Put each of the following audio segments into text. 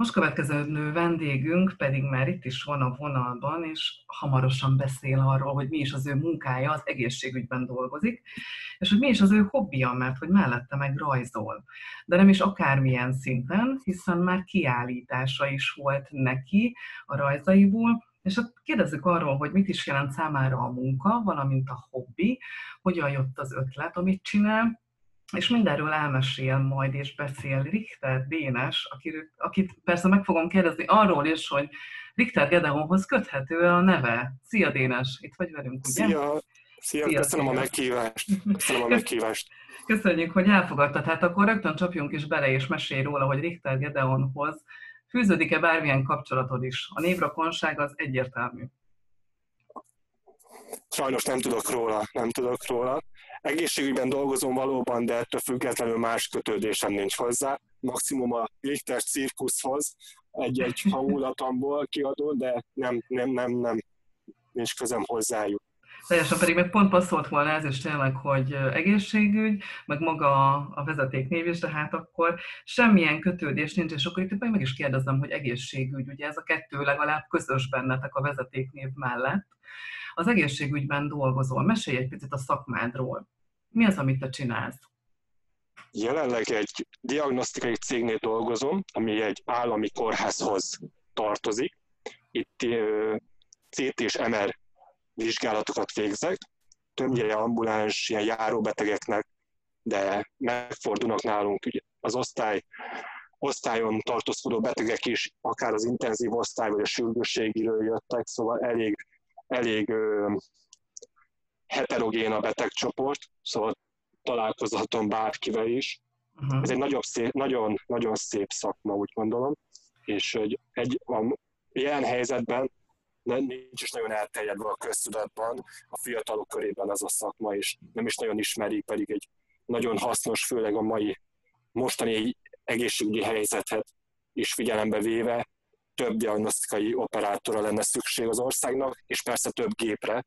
Most következő vendégünk pedig már itt is van a vonalban, és hamarosan beszél arról, hogy mi is az ő munkája, az egészségügyben dolgozik, és hogy mi is az ő hobbija, mert hogy mellette meg rajzol. De nem is akármilyen szinten, hiszen már kiállítása is volt neki a rajzaiból, és akkor kérdezzük arról, hogy mit is jelent számára a munka, valamint a hobbi, hogyan jött az ötlet, amit csinál, és mindenről elmesél majd és beszél Richter Dénes, akit, akit persze meg fogom kérdezni arról is, hogy Richter Gedeonhoz köthető a neve. Szia Dénes, itt vagy velünk, ugye? Szia, Szia, Szia köszönöm a meghívást. Köszönöm a meghívást. Köszönjük, hogy elfogadtad. Hát akkor rögtön csapjunk is bele, és mesélj róla, hogy Richter Gedeonhoz fűződik-e bármilyen kapcsolatod is. A névrokonság az egyértelmű. Sajnos nem tudok róla, nem tudok róla. Egészségügyben dolgozom valóban, de ettől függetlenül más kötődésem nincs hozzá. Maximum a Richter cirkuszhoz egy-egy hangulatomból kiadó, de nem, nem, nem, nem, nincs közem hozzájuk. Teljesen pedig meg pont passzolt volna ez is tényleg, hogy egészségügy, meg maga a vezetéknév is, de hát akkor semmilyen kötődés nincs, és akkor itt meg is kérdezem, hogy egészségügy, ugye ez a kettő legalább közös bennetek a vezetéknév mellett az egészségügyben dolgozol. Mesélj egy picit a szakmádról. Mi az, amit te csinálsz? Jelenleg egy diagnosztikai cégnél dolgozom, ami egy állami kórházhoz tartozik. Itt CT és MR vizsgálatokat végzek, többnyire ambuláns, ilyen járóbetegeknek, de megfordulnak nálunk ugye az osztály, osztályon tartózkodó betegek is, akár az intenzív osztály vagy a sürgősségiről jöttek, szóval elég elég ö, heterogén a betegcsoport, szóval találkozhatom bárkivel is. Uh-huh. Ez egy nagyobb szép, nagyon, nagyon szép szakma, úgy gondolom, és hogy egy, a jelen helyzetben nincs is nagyon elterjedve a köztudatban, a fiatalok körében ez a szakma, és nem is nagyon ismerik, pedig egy nagyon hasznos, főleg a mai mostani egészségügyi helyzetet is figyelembe véve, több diagnosztikai operátora lenne szükség az országnak, és persze több gépre,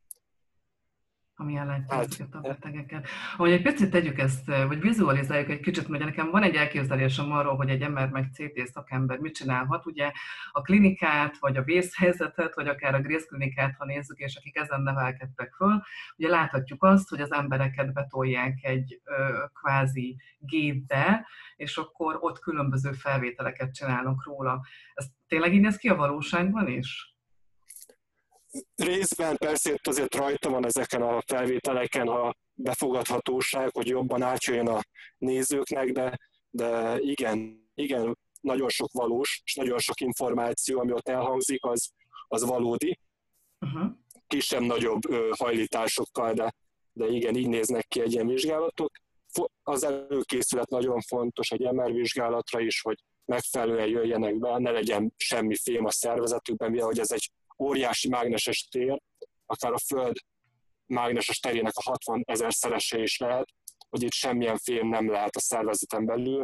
ami ellátja hát, a betegeket. Ahogy egy picit tegyük ezt, vagy vizualizáljuk egy kicsit, mert nekem van egy elképzelésem arról, hogy egy ember meg CT szakember mit csinálhat. Ugye a klinikát, vagy a vészhelyzetet, vagy akár a grészklinikát, ha nézzük, és akik ezen nevelkedtek föl, ugye láthatjuk azt, hogy az embereket betolják egy ö, kvázi gépbe, és akkor ott különböző felvételeket csinálunk róla. Ez tényleg így néz ki a valóságban is? Részben persze itt azért rajta van ezeken a felvételeken a befogadhatóság, hogy jobban átjöjjön a nézőknek, de, de igen, igen, nagyon sok valós, és nagyon sok információ, ami ott elhangzik, az, az valódi. Uh-huh. Kisebb-nagyobb hajlításokkal, de, de igen, így néznek ki egy ilyen vizsgálatok. Az előkészület nagyon fontos egy MR vizsgálatra is, hogy megfelelően jöjjenek be, ne legyen semmi fém a szervezetükben, mivel hogy ez egy óriási mágneses tér, akár a Föld mágneses terének a 60 ezer szerese is lehet, hogy itt semmilyen fém nem lehet a szervezeten belül,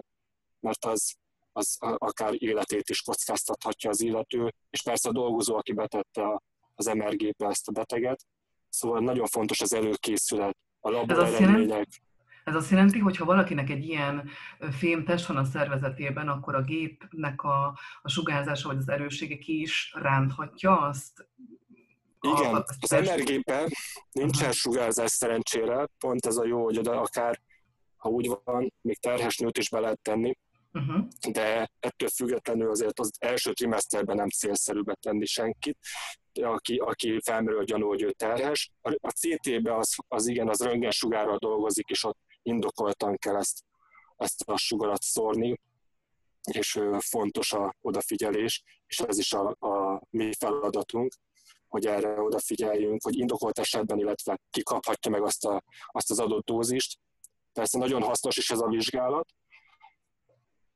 mert az, az akár életét is kockáztathatja az illető, és persze a dolgozó, aki betette az MRG-be ezt a beteget. Szóval nagyon fontos az előkészület, a laboreredmények. Ez azt jelenti, hogy ha valakinek egy ilyen fémtest van a szervezetében, akkor a gépnek a, a sugárzása vagy az erőssége ki is ránthatja azt? Igen, a, az MRG-ben nincsen sugárzás szerencsére, pont ez a jó, hogy oda akár, ha úgy van, még terhes nőt is be lehet tenni, uh-huh. de ettől függetlenül azért az első trimeszterben nem célszerű betenni senkit, aki, aki felmerül a gyanú, hogy ő terhes. A CT-be az, az igen, az röntgensugárral dolgozik, és ott indokoltan kell ezt, ezt a sugarat szórni, és fontos a odafigyelés, és ez is a, a mi feladatunk, hogy erre odafigyeljünk, hogy indokolt esetben, illetve kikaphatja meg azt, a, azt az adott dózist. Persze nagyon hasznos is ez a vizsgálat,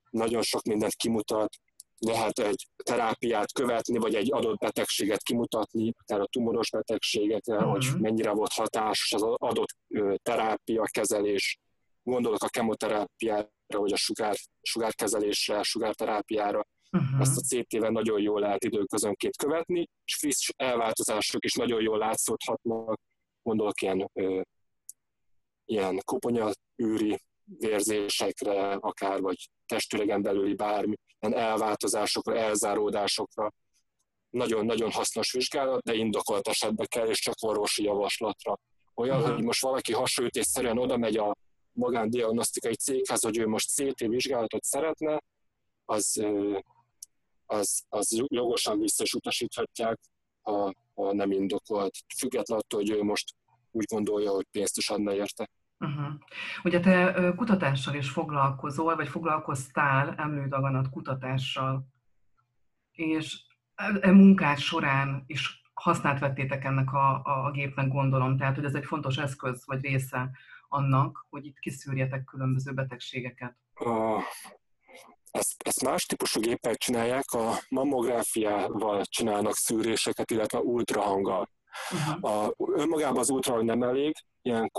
nagyon sok mindent kimutat, lehet egy terápiát követni, vagy egy adott betegséget kimutatni, tehát a tumoros betegséget, uh-huh. hogy mennyire volt hatásos az adott terápia, kezelés. Gondolok a kemoterápiára, vagy a sugár, sugárkezelésre, sugárterápiára. Uh-huh. Ezt a CT-vel nagyon jól lehet időközönként követni, és friss elváltozások is nagyon jól látszódhatnak. Gondolok ilyen, ö, ilyen koponyaűri vérzésekre, akár vagy testüregen belüli bármi elváltozásokra, elzáródásokra. Nagyon-nagyon hasznos vizsgálat, de indokolt esetben kell, és csak orvosi javaslatra. Olyan, uh-huh. hogy most valaki hasonlítésszerűen oda megy a magándiagnosztikai céghez, hogy ő most CT vizsgálatot szeretne, az, az, az jogosan vissza is utasíthatják, ha, ha nem indokolt, függetlenül attól, hogy ő most úgy gondolja, hogy pénzt is adna érte. Uh-huh. Ugye te kutatással is foglalkozol, vagy foglalkoztál emlődaganat kutatással, és e, e munkát során is használt vettétek ennek a, a, a gépnek, gondolom. Tehát, hogy ez egy fontos eszköz, vagy része annak, hogy itt kiszűrjetek különböző betegségeket. A, ezt, ezt más típusú gépek csinálják, a mammográfiával csinálnak szűréseket, illetve ultrahanggal. Uh-huh. A, önmagában az ultrahang nem elég, ilyen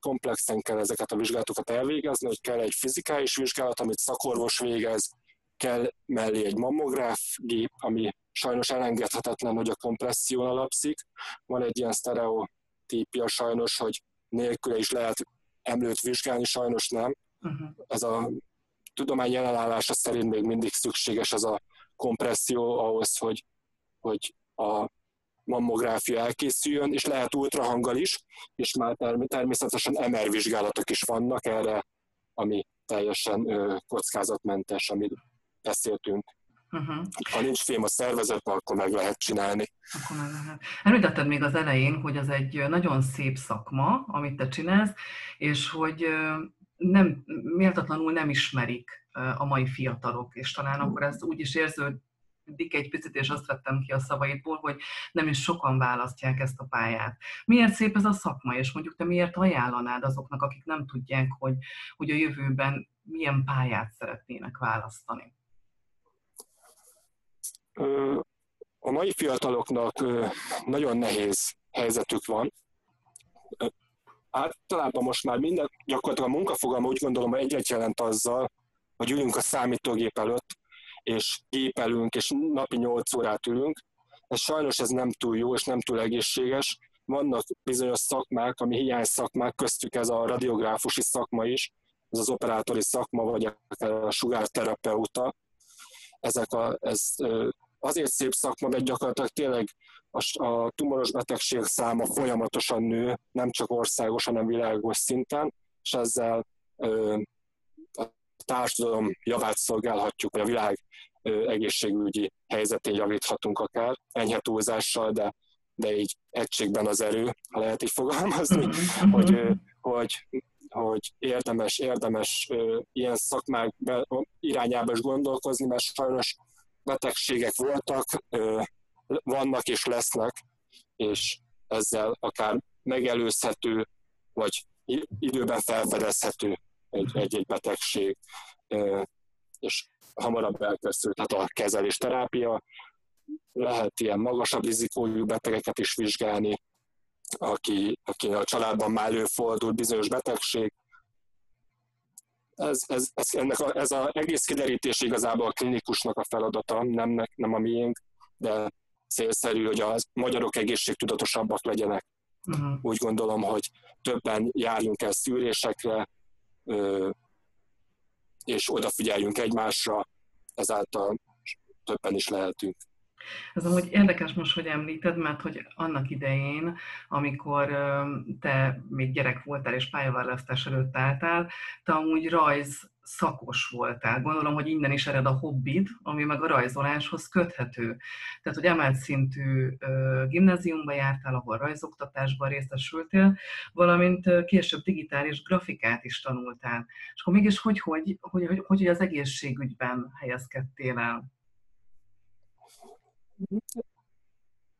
komplexen kell ezeket a vizsgálatokat elvégezni, hogy kell egy fizikális vizsgálat, amit szakorvos végez, kell mellé egy mammográf gép, ami sajnos elengedhetetlen, hogy a kompresszión alapszik. Van egy ilyen sztereotípia sajnos, hogy nélküle is lehet emlőt vizsgálni, sajnos nem. Uh-huh. Ez a tudomány jelenállása szerint még mindig szükséges ez a kompresszió ahhoz, hogy, hogy a mammográfia elkészüljön, és lehet ultrahanggal is, és már természetesen MR vizsgálatok is vannak erre, ami teljesen kockázatmentes, amit beszéltünk. Uh-huh. Ha nincs fém a szervezetben, akkor meg lehet csinálni. Akkor meg lehet. Említetted még az elején, hogy az egy nagyon szép szakma, amit te csinálsz, és hogy nem, méltatlanul nem ismerik a mai fiatalok, és talán akkor ez úgy is érződ, Dik egy picit, és azt vettem ki a szavaidból, hogy nem is sokan választják ezt a pályát. Miért szép ez a szakma, és mondjuk te miért ajánlanád azoknak, akik nem tudják, hogy, hogy a jövőben milyen pályát szeretnének választani? A mai fiataloknak nagyon nehéz helyzetük van. Általában most már minden, gyakorlatilag a munkafogalma úgy gondolom, hogy egyet jelent azzal, hogy ülünk a számítógép előtt, és gépelünk, és napi 8 órát ülünk. Ez sajnos ez nem túl jó, és nem túl egészséges. Vannak bizonyos szakmák, ami hiány szakmák, köztük ez a radiográfusi szakma is, ez az operátori szakma, vagy a sugárterapeuta. Ezek a, ez azért szép szakma, mert gyakorlatilag tényleg a, a tumoros betegség száma folyamatosan nő, nem csak országos, hanem világos szinten, és ezzel ö, a társadalom javát szolgálhatjuk, vagy a világ ö, egészségügyi helyzetén javíthatunk akár, enyhe túlzással, de, de így egységben az erő, ha lehet így fogalmazni, mm-hmm. hogy, ö, hogy, hogy érdemes, érdemes ö, ilyen szakmák irányába is gondolkozni, mert sajnos betegségek voltak, vannak és lesznek, és ezzel akár megelőzhető, vagy időben felfedezhető egy-egy betegség, és hamarabb elkezdő, tehát a kezelés terápia, lehet ilyen magasabb rizikójú betegeket is vizsgálni, aki, aki a családban már előfordult bizonyos betegség, ez, ez, ez, ennek a, ez az egész kiderítés igazából a klinikusnak a feladata, nem, nem a miénk, de célszerű, hogy a magyarok egészségtudatosabbak legyenek. Uh-huh. Úgy gondolom, hogy többen járjunk el szűrésekre, és odafigyeljünk egymásra, ezáltal többen is lehetünk. Ez amúgy érdekes most, hogy említed, mert hogy annak idején, amikor te még gyerek voltál és pályaválasztás előtt álltál, te amúgy rajz szakos voltál. Gondolom, hogy innen is ered a hobbid, ami meg a rajzoláshoz köthető. Tehát, hogy emelt szintű gimnáziumba jártál, ahol rajzoktatásban részesültél, valamint később digitális grafikát is tanultál. És akkor mégis hogy, hogy, hogy, hogy, hogy az egészségügyben helyezkedtél el?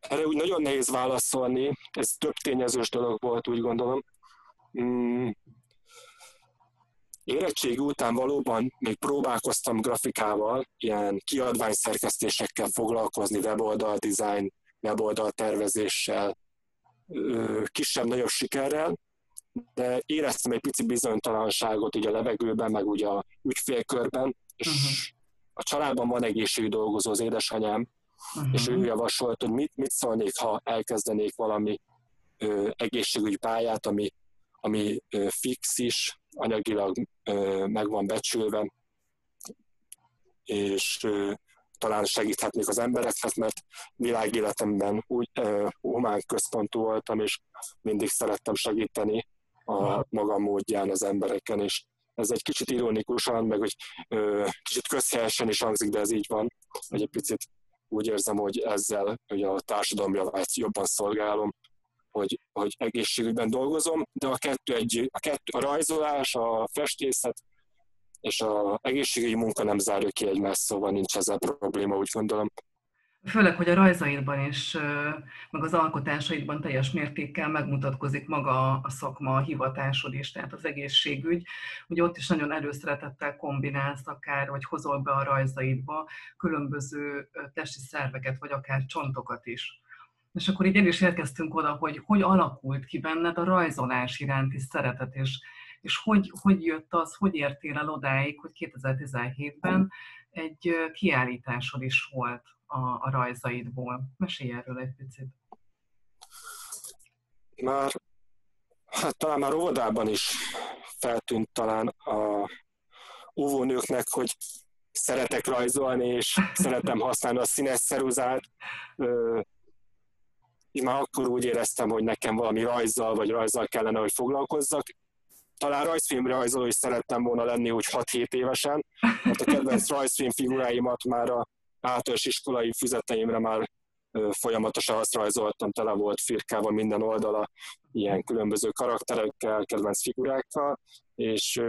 Erre úgy nagyon nehéz válaszolni, ez több tényezős dolog volt, úgy gondolom. Mm. Érettségi után valóban még próbálkoztam grafikával, ilyen kiadványszerkesztésekkel foglalkozni, weboldal design, weboldal tervezéssel, kisebb-nagyobb sikerrel, de éreztem egy pici bizonytalanságot így a levegőben, meg ugye a ügyfélkörben, és uh-huh. a családban van egészségű dolgozó az édesanyám, uh-huh. és ő javasolt, hogy mit, mit szólnék, ha elkezdenék valami ö, egészségügyi pályát, ami, ami fix is, anyagilag meg van becsülve, és talán segíthetnék az embereknek, mert világéletemben úgy humán központú voltam, és mindig szerettem segíteni a maga módján az embereken, és ez egy kicsit ironikusan, meg hogy ö, kicsit közhelyesen is hangzik, de ez így van, hogy egy picit úgy érzem, hogy ezzel hogy a társadalom javát jobban szolgálom, hogy, hogy egészségügyben dolgozom, de a kettő, egy, a, kettő, a rajzolás, a festészet és a egészségügyi munka nem zárja ki egymást, szóval nincs ezzel probléma, úgy gondolom. Főleg, hogy a rajzaidban is, meg az alkotásaidban teljes mértékkel megmutatkozik maga a szakma, a hivatásod is, tehát az egészségügy. Ugye ott is nagyon előszeretettel kombinálsz akár, vagy hozol be a rajzaidba különböző testi szerveket, vagy akár csontokat is. És akkor így el is érkeztünk oda, hogy hogy alakult ki benned a rajzolás iránti szeretet, és, és hogy, hogy jött az, hogy értél el odáig, hogy 2017-ben egy kiállításod is volt a, a rajzaidból. Mesélj erről egy picit. Már, hát talán már óvodában is feltűnt talán a óvónőknek, hogy szeretek rajzolni, és szeretem használni a színes szeruzát. Én már akkor úgy éreztem, hogy nekem valami rajzzal vagy rajzzal kellene, hogy foglalkozzak. Talán rajzfilmre rajzoló is szerettem volna lenni úgy 6-7 évesen, mert a kedvenc rajzfilm figuráimat már a általános iskolai füzeteimre már folyamatosan azt rajzoltam, tele volt firkával minden oldala, ilyen különböző karakterekkel, kedvenc figurákkal, és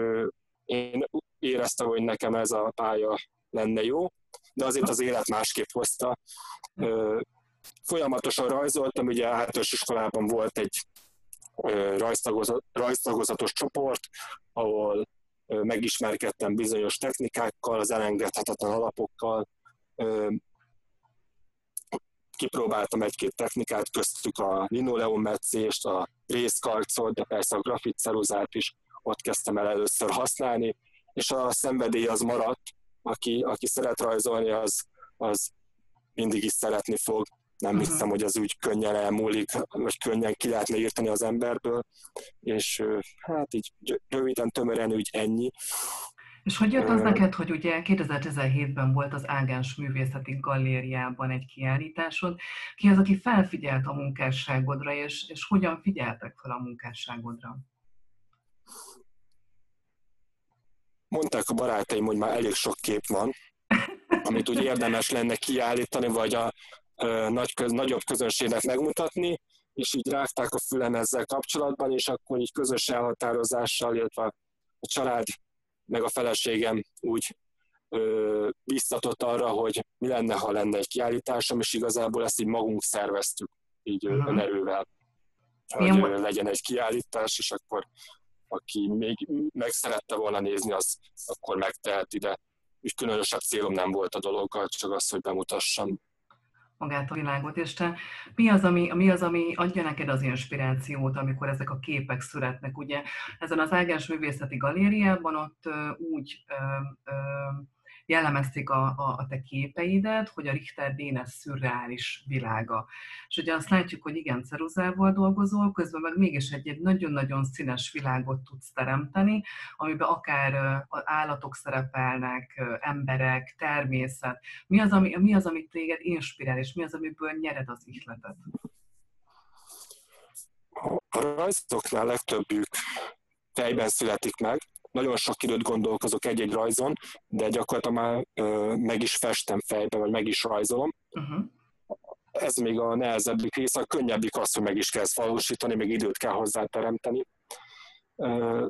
én éreztem, hogy nekem ez a pálya lenne jó, de azért az élet másképp hozta. Folyamatosan rajzoltam, ugye általános iskolában volt egy rajztagozatos csoport, ahol megismerkedtem bizonyos technikákkal, az elengedhetetlen alapokkal, kipróbáltam egy-két technikát, köztük a linoleummetszést, a részkarcot, de persze a grafitceruzát is ott kezdtem el először használni, és a szenvedély az maradt, aki, aki szeret rajzolni, az, az mindig is szeretni fog. Nem uh-huh. hiszem, hogy az úgy könnyen elmúlik, vagy könnyen ki lehetne írtani az emberből, és hát így röviden, tömören úgy ennyi. És hogy jött az neked, hogy ugye 2017-ben volt az Ágás Művészeti Galériában egy kiállításod. Ki az, aki felfigyelt a munkásságodra, és, és hogyan figyeltek fel a munkásságodra? Mondták a barátaim, hogy már elég sok kép van, amit úgy érdemes lenne kiállítani, vagy a nagy, köz, nagyobb közönségnek megmutatni, és így rágták a fülem ezzel kapcsolatban, és akkor így közös elhatározással, illetve a család meg a feleségem úgy ö, biztatott arra, hogy mi lenne, ha lenne egy kiállításom, és igazából ezt így magunk szerveztük, így uh-huh. önerővel, hogy Milyen... legyen egy kiállítás, és akkor aki még meg szerette volna nézni, az akkor megteheti, de úgy különösebb célom nem volt a dologgal, csak az, hogy bemutassam magát a világot, és te mi az, ami, mi az, ami adja neked az inspirációt, amikor ezek a képek születnek, ugye ezen az Ágás Művészeti Galériában ott úgy ö, ö, jellemezték a, a, a te képeidet, hogy a Richter Dénes szürreális világa. És ugye azt látjuk, hogy igen, ceruzával dolgozol, közben meg mégis egy, egy nagyon-nagyon színes világot tudsz teremteni, amiben akár állatok szerepelnek, emberek, természet. Mi az, ami, mi az, amit téged inspirál, és mi az, amiből nyered az ihletet? A rajzoknál legtöbbjük fejben születik meg, nagyon sok időt gondolkozok egy-egy rajzon, de gyakorlatilag már ö, meg is festem fejbe, vagy meg is rajzolom. Uh-huh. Ez még a nehezebbik része, a könnyebbik az, hogy meg is kezd valósítani, még időt kell hozzá teremteni.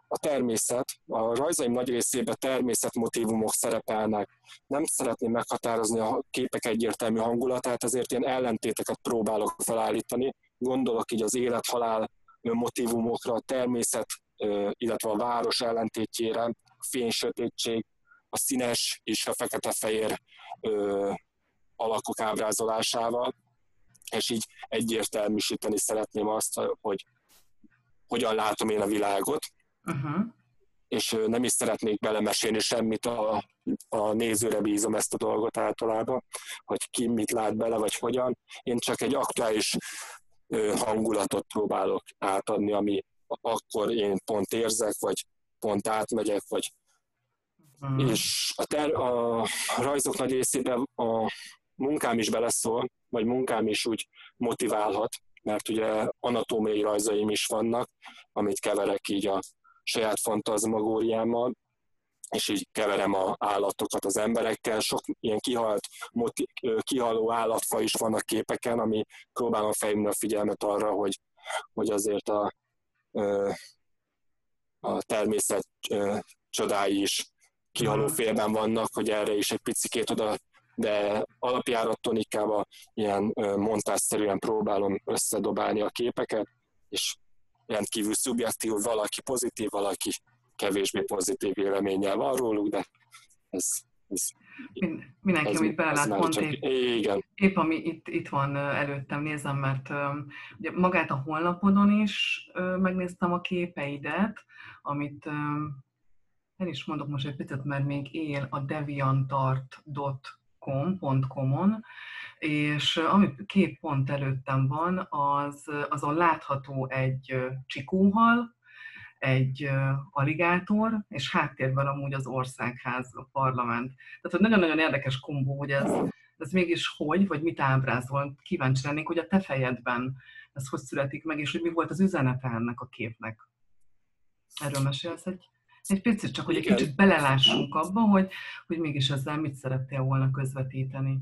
A természet, a rajzaim nagy részében természetmotívumok szerepelnek. Nem szeretném meghatározni a képek egyértelmű hangulatát, ezért ilyen ellentéteket próbálok felállítani. Gondolok így az élet-halál motivumokra, a természet illetve a város ellentétjére, a fénysötétség, a színes és a fekete-fehér alakok ábrázolásával, és így egyértelműsíteni szeretném azt, hogy hogyan látom én a világot, uh-huh. és nem is szeretnék belemesélni semmit, a, a nézőre bízom ezt a dolgot általában, hogy ki mit lát bele, vagy hogyan. Én csak egy aktuális hangulatot próbálok átadni, ami, akkor én pont érzek, vagy pont átmegyek, vagy mm. és a, ter- a rajzok nagy részében a munkám is beleszól, vagy munkám is úgy motiválhat, mert ugye anatómiai rajzaim is vannak, amit keverek így a saját fantazmagóriámmal, és így keverem a állatokat az emberekkel. Sok ilyen kihalt, kihaló állatfa is van a képeken, ami próbálom felhívni a figyelmet arra, hogy, hogy azért a, a természet csodái is kihaló mhm. félben vannak, hogy erre is egy picikét oda de alapjáraton inkább ilyen montásszerűen próbálom összedobálni a képeket, és rendkívül szubjektív, valaki pozitív, valaki kevésbé pozitív véleménnyel van róluk, de ez, ez Mindenki, amit belelát, pont csak, épp, igen. épp ami itt, itt van előttem, nézem, mert ugye magát a honlapodon is megnéztem a képeidet, amit el is mondok most egy picit, mert még él a deviantart.com.com-on, és ami két pont előttem van, az, azon látható egy csikóhal, egy aligátor, és háttérben amúgy az országház, a parlament. Tehát, hogy nagyon-nagyon érdekes kombó, hogy ez, ez mégis hogy, vagy mit ábrázol. Kíváncsi lennék, hogy a te fejedben ez hogy születik meg, és hogy mi volt az üzenete ennek a képnek. Erről mesélsz egy, egy picit, csak hogy egy kicsit belelássunk abba, hogy, hogy mégis ezzel mit szerettél volna közvetíteni.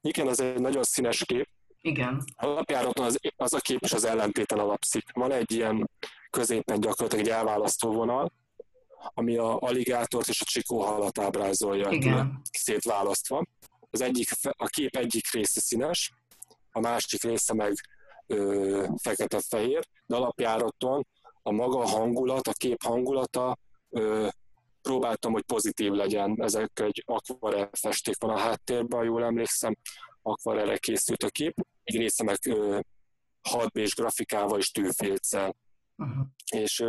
Igen, ez egy nagyon színes kép. Igen. Alapjáraton az, az a kép is az ellentéten alapszik. Van egy ilyen középen gyakorlatilag egy elválasztó vonal, ami a aligátort és a csikóhalat ábrázolja Igen. szétválasztva. Az egyik, a kép egyik része színes, a másik része meg fekete-fehér, de alapjáraton a maga hangulat, a kép hangulata ö, próbáltam, hogy pozitív legyen. Ezek egy akvarel festék van a háttérben, jól emlékszem, akvarelre készült a kép. Egy része meg 6 grafikával és tűfélccel. Uh-huh. És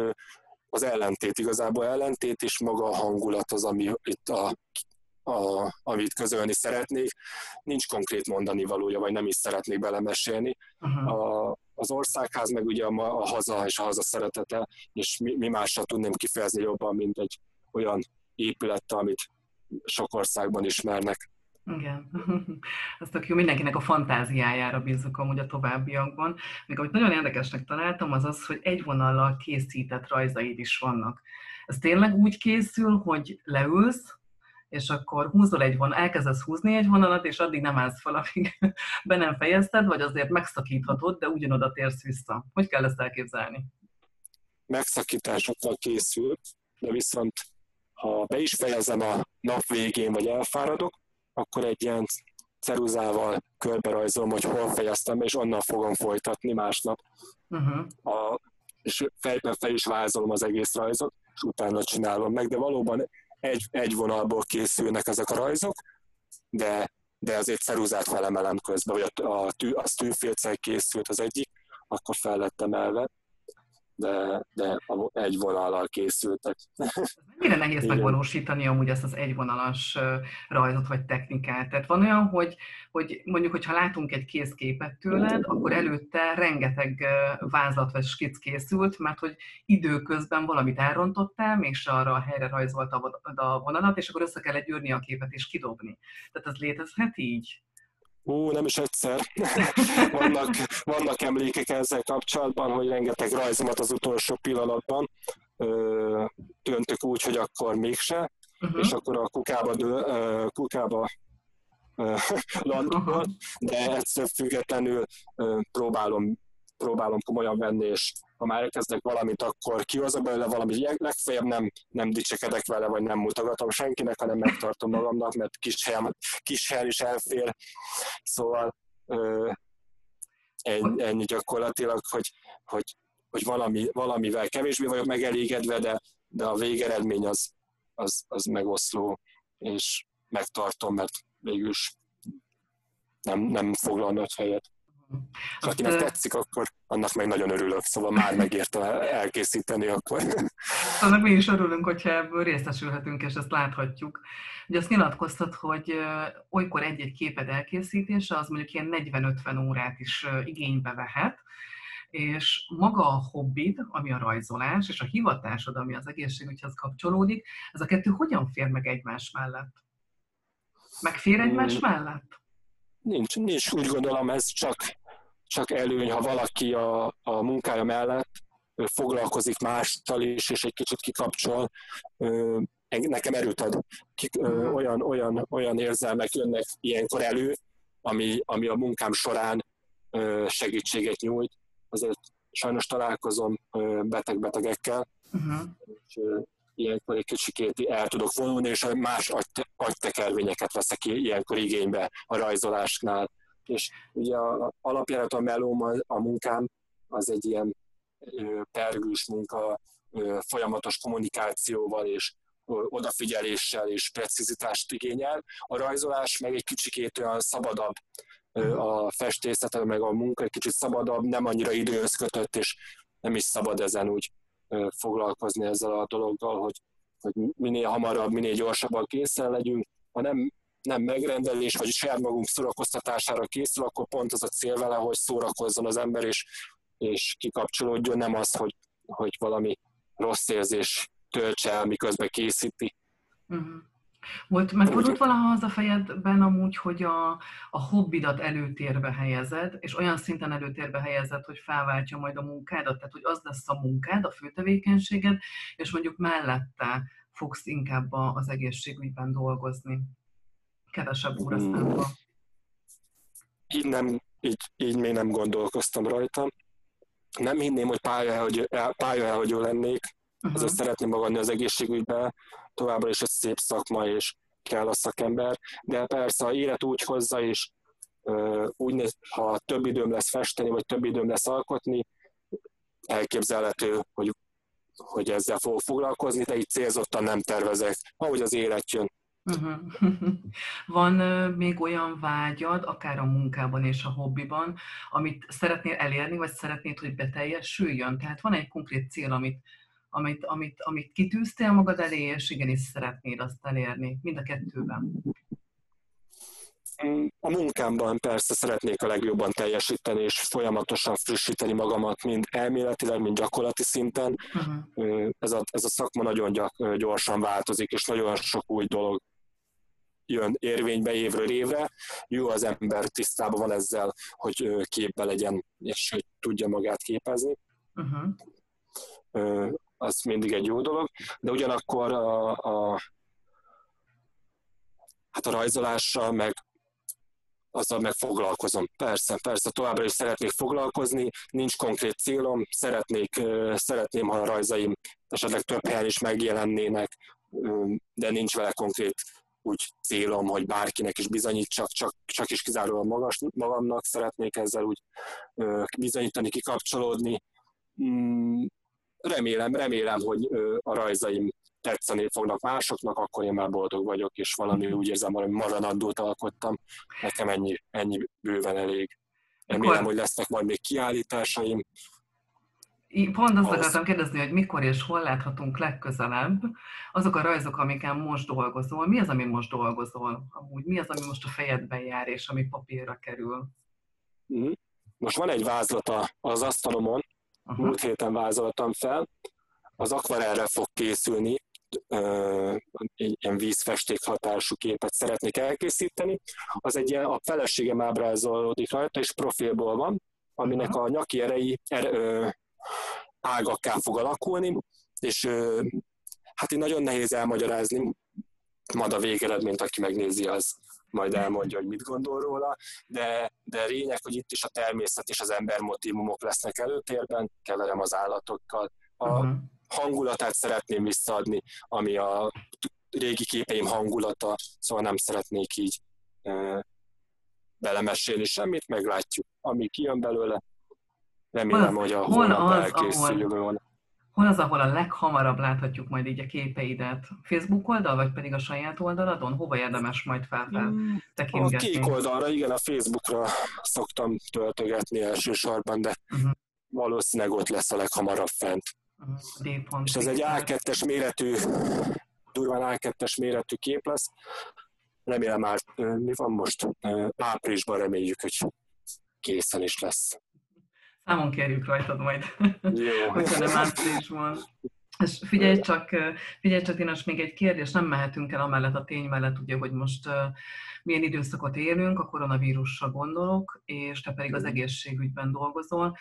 az ellentét, igazából ellentét és maga a hangulat az, ami itt a, a, amit közölni szeretnék. Nincs konkrét mondani valója, vagy nem is szeretnék belemesélni. Uh-huh. A, az országház, meg ugye a, a haza és a haza szeretete, és mi, mi mással tudném kifejezni jobban, mint egy olyan épület, amit sok országban ismernek. Igen, ez tök jó. Mindenkinek a fantáziájára bízzuk amúgy a továbbiakban. Még amit nagyon érdekesnek találtam, az az, hogy egy vonallal készített rajzaid is vannak. Ez tényleg úgy készül, hogy leülsz, és akkor húzol egy vonal, elkezdesz húzni egy vonalat, és addig nem állsz fel, amíg be nem fejezted, vagy azért megszakíthatod, de ugyanoda térsz vissza. Hogy kell ezt elképzelni? Megszakításokkal készült, de viszont ha be is fejezem a nap végén, vagy elfáradok, akkor egy ilyen ceruzával körbe rajzolom, hogy hol fejeztem, és onnan fogom folytatni másnap. Uh-huh. A, és fejben fel is vázolom az egész rajzot, és utána csinálom meg, de valóban egy, egy vonalból készülnek ezek a rajzok, de, de azért ceruzát felemelem közben, vagy a, a, tű, az tűfélcel készült az egyik, akkor fel lett emelve de, de egy vonallal készültek. Mennyire nehéz Igen. megvalósítani amúgy ezt az egyvonalas rajzot vagy technikát? Tehát van olyan, hogy, hogy mondjuk, hogyha látunk egy készképet tőled, akkor előtte rengeteg vázlat vagy skic készült, mert hogy időközben valamit elrontottál, se arra a helyre rajzolta a vonalat, és akkor össze kell gyűrni a képet és kidobni. Tehát ez létezhet így? Ú, nem is egyszer. vannak, vannak emlékek ezzel kapcsolatban, hogy rengeteg rajzomat az utolsó pillanatban ö, döntök úgy, hogy akkor mégse, uh-huh. és akkor a kukába, dö, ö, kukába landol, de egyszer függetlenül ö, próbálom, próbálom komolyan venni, és ha már elkezdek valamit, akkor kihozok belőle valami, legfeljebb nem, nem dicsekedek vele, vagy nem mutogatom senkinek, hanem megtartom magamnak, mert kis, helyen, kis helyen is elfér. Szóval ö, ennyi, ennyi gyakorlatilag, hogy, hogy, hogy valami, valamivel kevésbé vagyok megelégedve, de, de a végeredmény az, az, az megoszló, és megtartom, mert végülis nem, nem foglal nagy helyet. Ha akinek de... tetszik, akkor annak meg nagyon örülök, szóval már megérte elkészíteni akkor. Annak mi is örülünk, hogyha ebből részesülhetünk, és ezt láthatjuk. Ugye azt nyilatkoztat, hogy olykor egy-egy képed elkészítése az mondjuk ilyen 40-50 órát is igénybe vehet, és maga a hobbid, ami a rajzolás, és a hivatásod, ami az egészségügyhez kapcsolódik, ez a kettő hogyan fér meg egymás mellett? Megfér egymás hmm. mellett? Nincs, nincs, úgy gondolom, ez csak, csak előny, ha valaki a, a munkája mellett foglalkozik mással is, és egy kicsit kikapcsol, nekem erőt ad. Kik, hmm. olyan, olyan, olyan érzelmek jönnek ilyenkor elő, ami, ami a munkám során segítséget nyújt. Azért sajnos találkozom beteg-betegekkel, uh-huh. és ilyenkor egy kicsikét el tudok vonulni, és más agy, agytekervényeket veszek ilyenkor igénybe a rajzolásnál. És ugye a, alapjárat a melóm, a, a munkám, az egy ilyen pergős munka, folyamatos kommunikációval és odafigyeléssel és precizitást igényel. A rajzolás meg egy kicsikét olyan szabadabb, a festészet, meg a munka egy kicsit szabadabb, nem annyira időhöz kötött, és nem is szabad ezen úgy foglalkozni ezzel a dologgal, hogy, hogy minél hamarabb, minél gyorsabban készen legyünk. Ha nem, nem megrendelés, vagy saját magunk szórakoztatására készül, akkor pont az a cél vele, hogy szórakozzon az ember, és, és kikapcsolódjon, nem az, hogy, hogy valami rossz érzés töltse el, miközben készíti. Uh-huh. Volt, megfordult valaha az a fejedben amúgy, hogy a, a hobbidat előtérbe helyezed, és olyan szinten előtérbe helyezed, hogy felváltja majd a munkádat, tehát hogy az lesz a munkád, a főtevékenységed, és mondjuk mellette fogsz inkább az egészségügyben dolgozni. Kevesebb óraszámba. Hmm. Így, nem, így, így még nem gondolkoztam rajta. Nem hinném, hogy pályaelhagyó pálya lennék, uh-huh. ezért szeretném magadni az egészségügybe, továbbra is egy szép szakma, és kell a szakember, de persze a élet úgy hozza, és úgy néz, ha több időm lesz festeni, vagy több időm lesz alkotni, elképzelhető, hogy, hogy ezzel fogok foglalkozni, de így célzottan nem tervezek, ahogy az élet jön. Uh-huh. Van még olyan vágyad, akár a munkában és a hobbiban, amit szeretnél elérni, vagy szeretnéd, hogy beteljesüljön? Tehát van egy konkrét cél, amit amit, amit, amit kitűztél magad elé, és igenis szeretnéd azt elérni, mind a kettőben? A munkámban persze szeretnék a legjobban teljesíteni, és folyamatosan frissíteni magamat, mind elméletileg, mind gyakorlati szinten. Uh-huh. Ez, a, ez a szakma nagyon gyak, gyorsan változik, és nagyon sok új dolog jön érvénybe évről évre. Jó az ember tisztában van ezzel, hogy képbe legyen, és hogy tudja magát képezni. Uh-huh az mindig egy jó dolog, de ugyanakkor a, a, hát a rajzolással meg azzal meg foglalkozom. Persze, persze, továbbra is szeretnék foglalkozni, nincs konkrét célom, szeretnék, szeretném, ha a rajzaim esetleg több helyen is megjelennének, de nincs vele konkrét úgy célom, hogy bárkinek is bizonyítsak, csak, csak is kizárólag magas, magamnak szeretnék ezzel úgy bizonyítani, kikapcsolódni. Remélem, remélem, hogy a rajzaim tetszeni fognak másoknak, akkor én már boldog vagyok, és valami úgy érzem, valami maradandót alkottam. Nekem ennyi, ennyi bőven elég. Remélem, hogy lesznek majd még kiállításaim. Pont azt akartam kérdezni, hogy mikor és hol láthatunk legközelebb azok a rajzok, amiken most dolgozol. Mi az, ami most dolgozol? Amúgy mi az, ami most a fejedben jár, és ami papírra kerül? Mhm. Most van egy vázlata az asztalomon, Aha. múlt héten vázoltam fel, az akvarelre fog készülni, egy ilyen vízfesték hatású képet szeretnék elkészíteni. Az egy ilyen, a feleségem ábrázolódik rajta, és profilból van, aminek a nyaki erei er, ö, ágakká fog alakulni, és ö, hát így nagyon nehéz elmagyarázni, majd a végeredményt, aki megnézi, az majd elmondja, hogy mit gondol róla, de, de lényeg, hogy itt is a természet és az ember motivumok lesznek előtérben, keverem az állatokkal. A uh-huh. hangulatát szeretném visszaadni, ami a régi képeim hangulata, szóval nem szeretnék így e, belemesélni semmit, meglátjuk. Ami kijön belőle, remélem, hogy a holnap elkészül jövő Hol az, ahol a leghamarabb láthatjuk majd így a képeidet? Facebook oldal, vagy pedig a saját oldaladon? Hova érdemes majd feltekintgetni? A kék oldalra, igen, a Facebookra szoktam töltögetni elsősorban, de uh-huh. valószínűleg ott lesz a leghamarabb fent. Uh-huh. És ez egy A2-es méretű, durván A2-es méretű kép lesz. Remélem már, mi van most? Áprilisban reméljük, hogy készen is lesz. Számon kérjük rajtad majd, Jó. hogyha nem áprilisban. És figyelj csak, figyelj csak, Dinas, még egy kérdés, nem mehetünk el amellett a tény mellett, ugye, hogy most milyen időszakot élünk, a koronavírusra gondolok, és te pedig az egészségügyben dolgozol,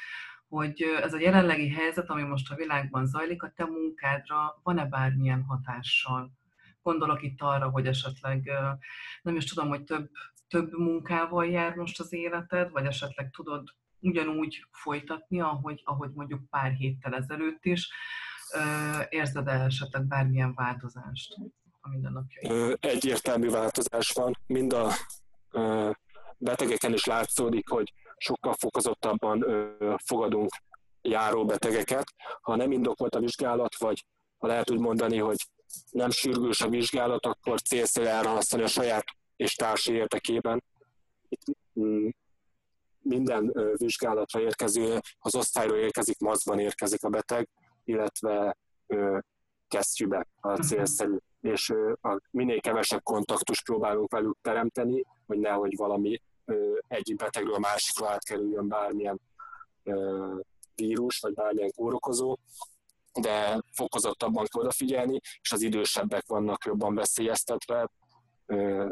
hogy ez a jelenlegi helyzet, ami most a világban zajlik, a te munkádra van-e bármilyen hatással? Gondolok itt arra, hogy esetleg nem is tudom, hogy több, több munkával jár most az életed, vagy esetleg tudod ugyanúgy folytatni, ahogy, ahogy mondjuk pár héttel ezelőtt is. Érzed el esetleg bármilyen változást a mindennapjaid? Egyértelmű változás van. Mind a betegeken is látszódik, hogy sokkal fokozottabban fogadunk járó betegeket. Ha nem indokolt a vizsgálat, vagy ha lehet úgy mondani, hogy nem sürgős a vizsgálat, akkor célszerű elhalasztani a saját és társi érdekében. Itt mm, minden vizsgálatra érkező, az osztályról érkezik, mazban érkezik a beteg, illetve kesztyűbe a mhm. célszerű, és a minél kevesebb kontaktus próbálunk velük teremteni, hogy nehogy valami egyik betegről a másikra átkerüljön bármilyen vírus, vagy bármilyen kórokozó, de fokozottabban kell odafigyelni, és az idősebbek vannak jobban veszélyeztetve,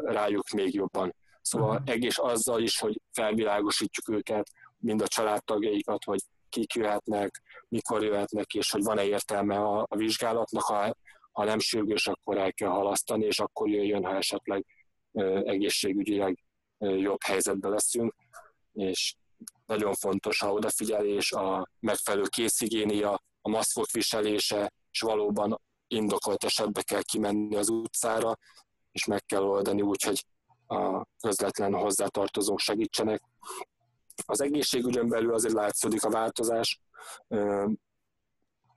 rájuk még jobban. Szóval egész azzal is, hogy felvilágosítjuk őket, mind a családtagjaikat, hogy kik jöhetnek, mikor jöhetnek, és hogy van-e értelme a, a vizsgálatnak, ha, ha nem sürgős, akkor el kell halasztani, és akkor jöjjön, ha esetleg egészségügyileg jobb helyzetbe leszünk, és nagyon fontos a odafigyelés, a megfelelő készigénia, a maszkok viselése, és valóban indokolt esetben kell kimenni az utcára, és meg kell oldani úgy, hogy a közvetlen hozzátartozók segítsenek. Az egészségügyön belül azért látszódik a változás,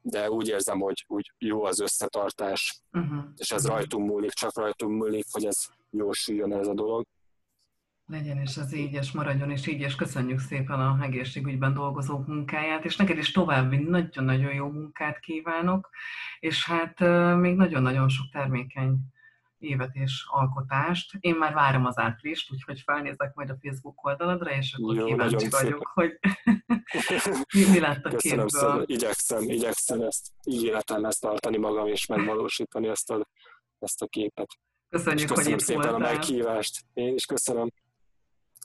de úgy érzem, hogy úgy jó az összetartás, uh-huh. és ez rajtunk múlik, csak rajtunk múlik, hogy ez jól sülljön ez a dolog. Legyen is az így, és maradjon is így, és köszönjük szépen a egészségügyben dolgozók munkáját, és neked is további nagyon-nagyon jó munkát kívánok, és hát még nagyon-nagyon sok termékeny évet és alkotást. Én már várom az áprilist, úgyhogy felnézek majd a Facebook oldaladra, és akkor Jó, kíváncsi vagyok, hogy mi, mi lett a Köszönöm képből. Szépen. Igyekszem, igyekszem ezt ígéretem ezt tartani magam, és megvalósítani ezt a, ezt a képet. Köszönjük, és köszönöm hogy itt szépen voltál. a meghívást. Én is köszönöm.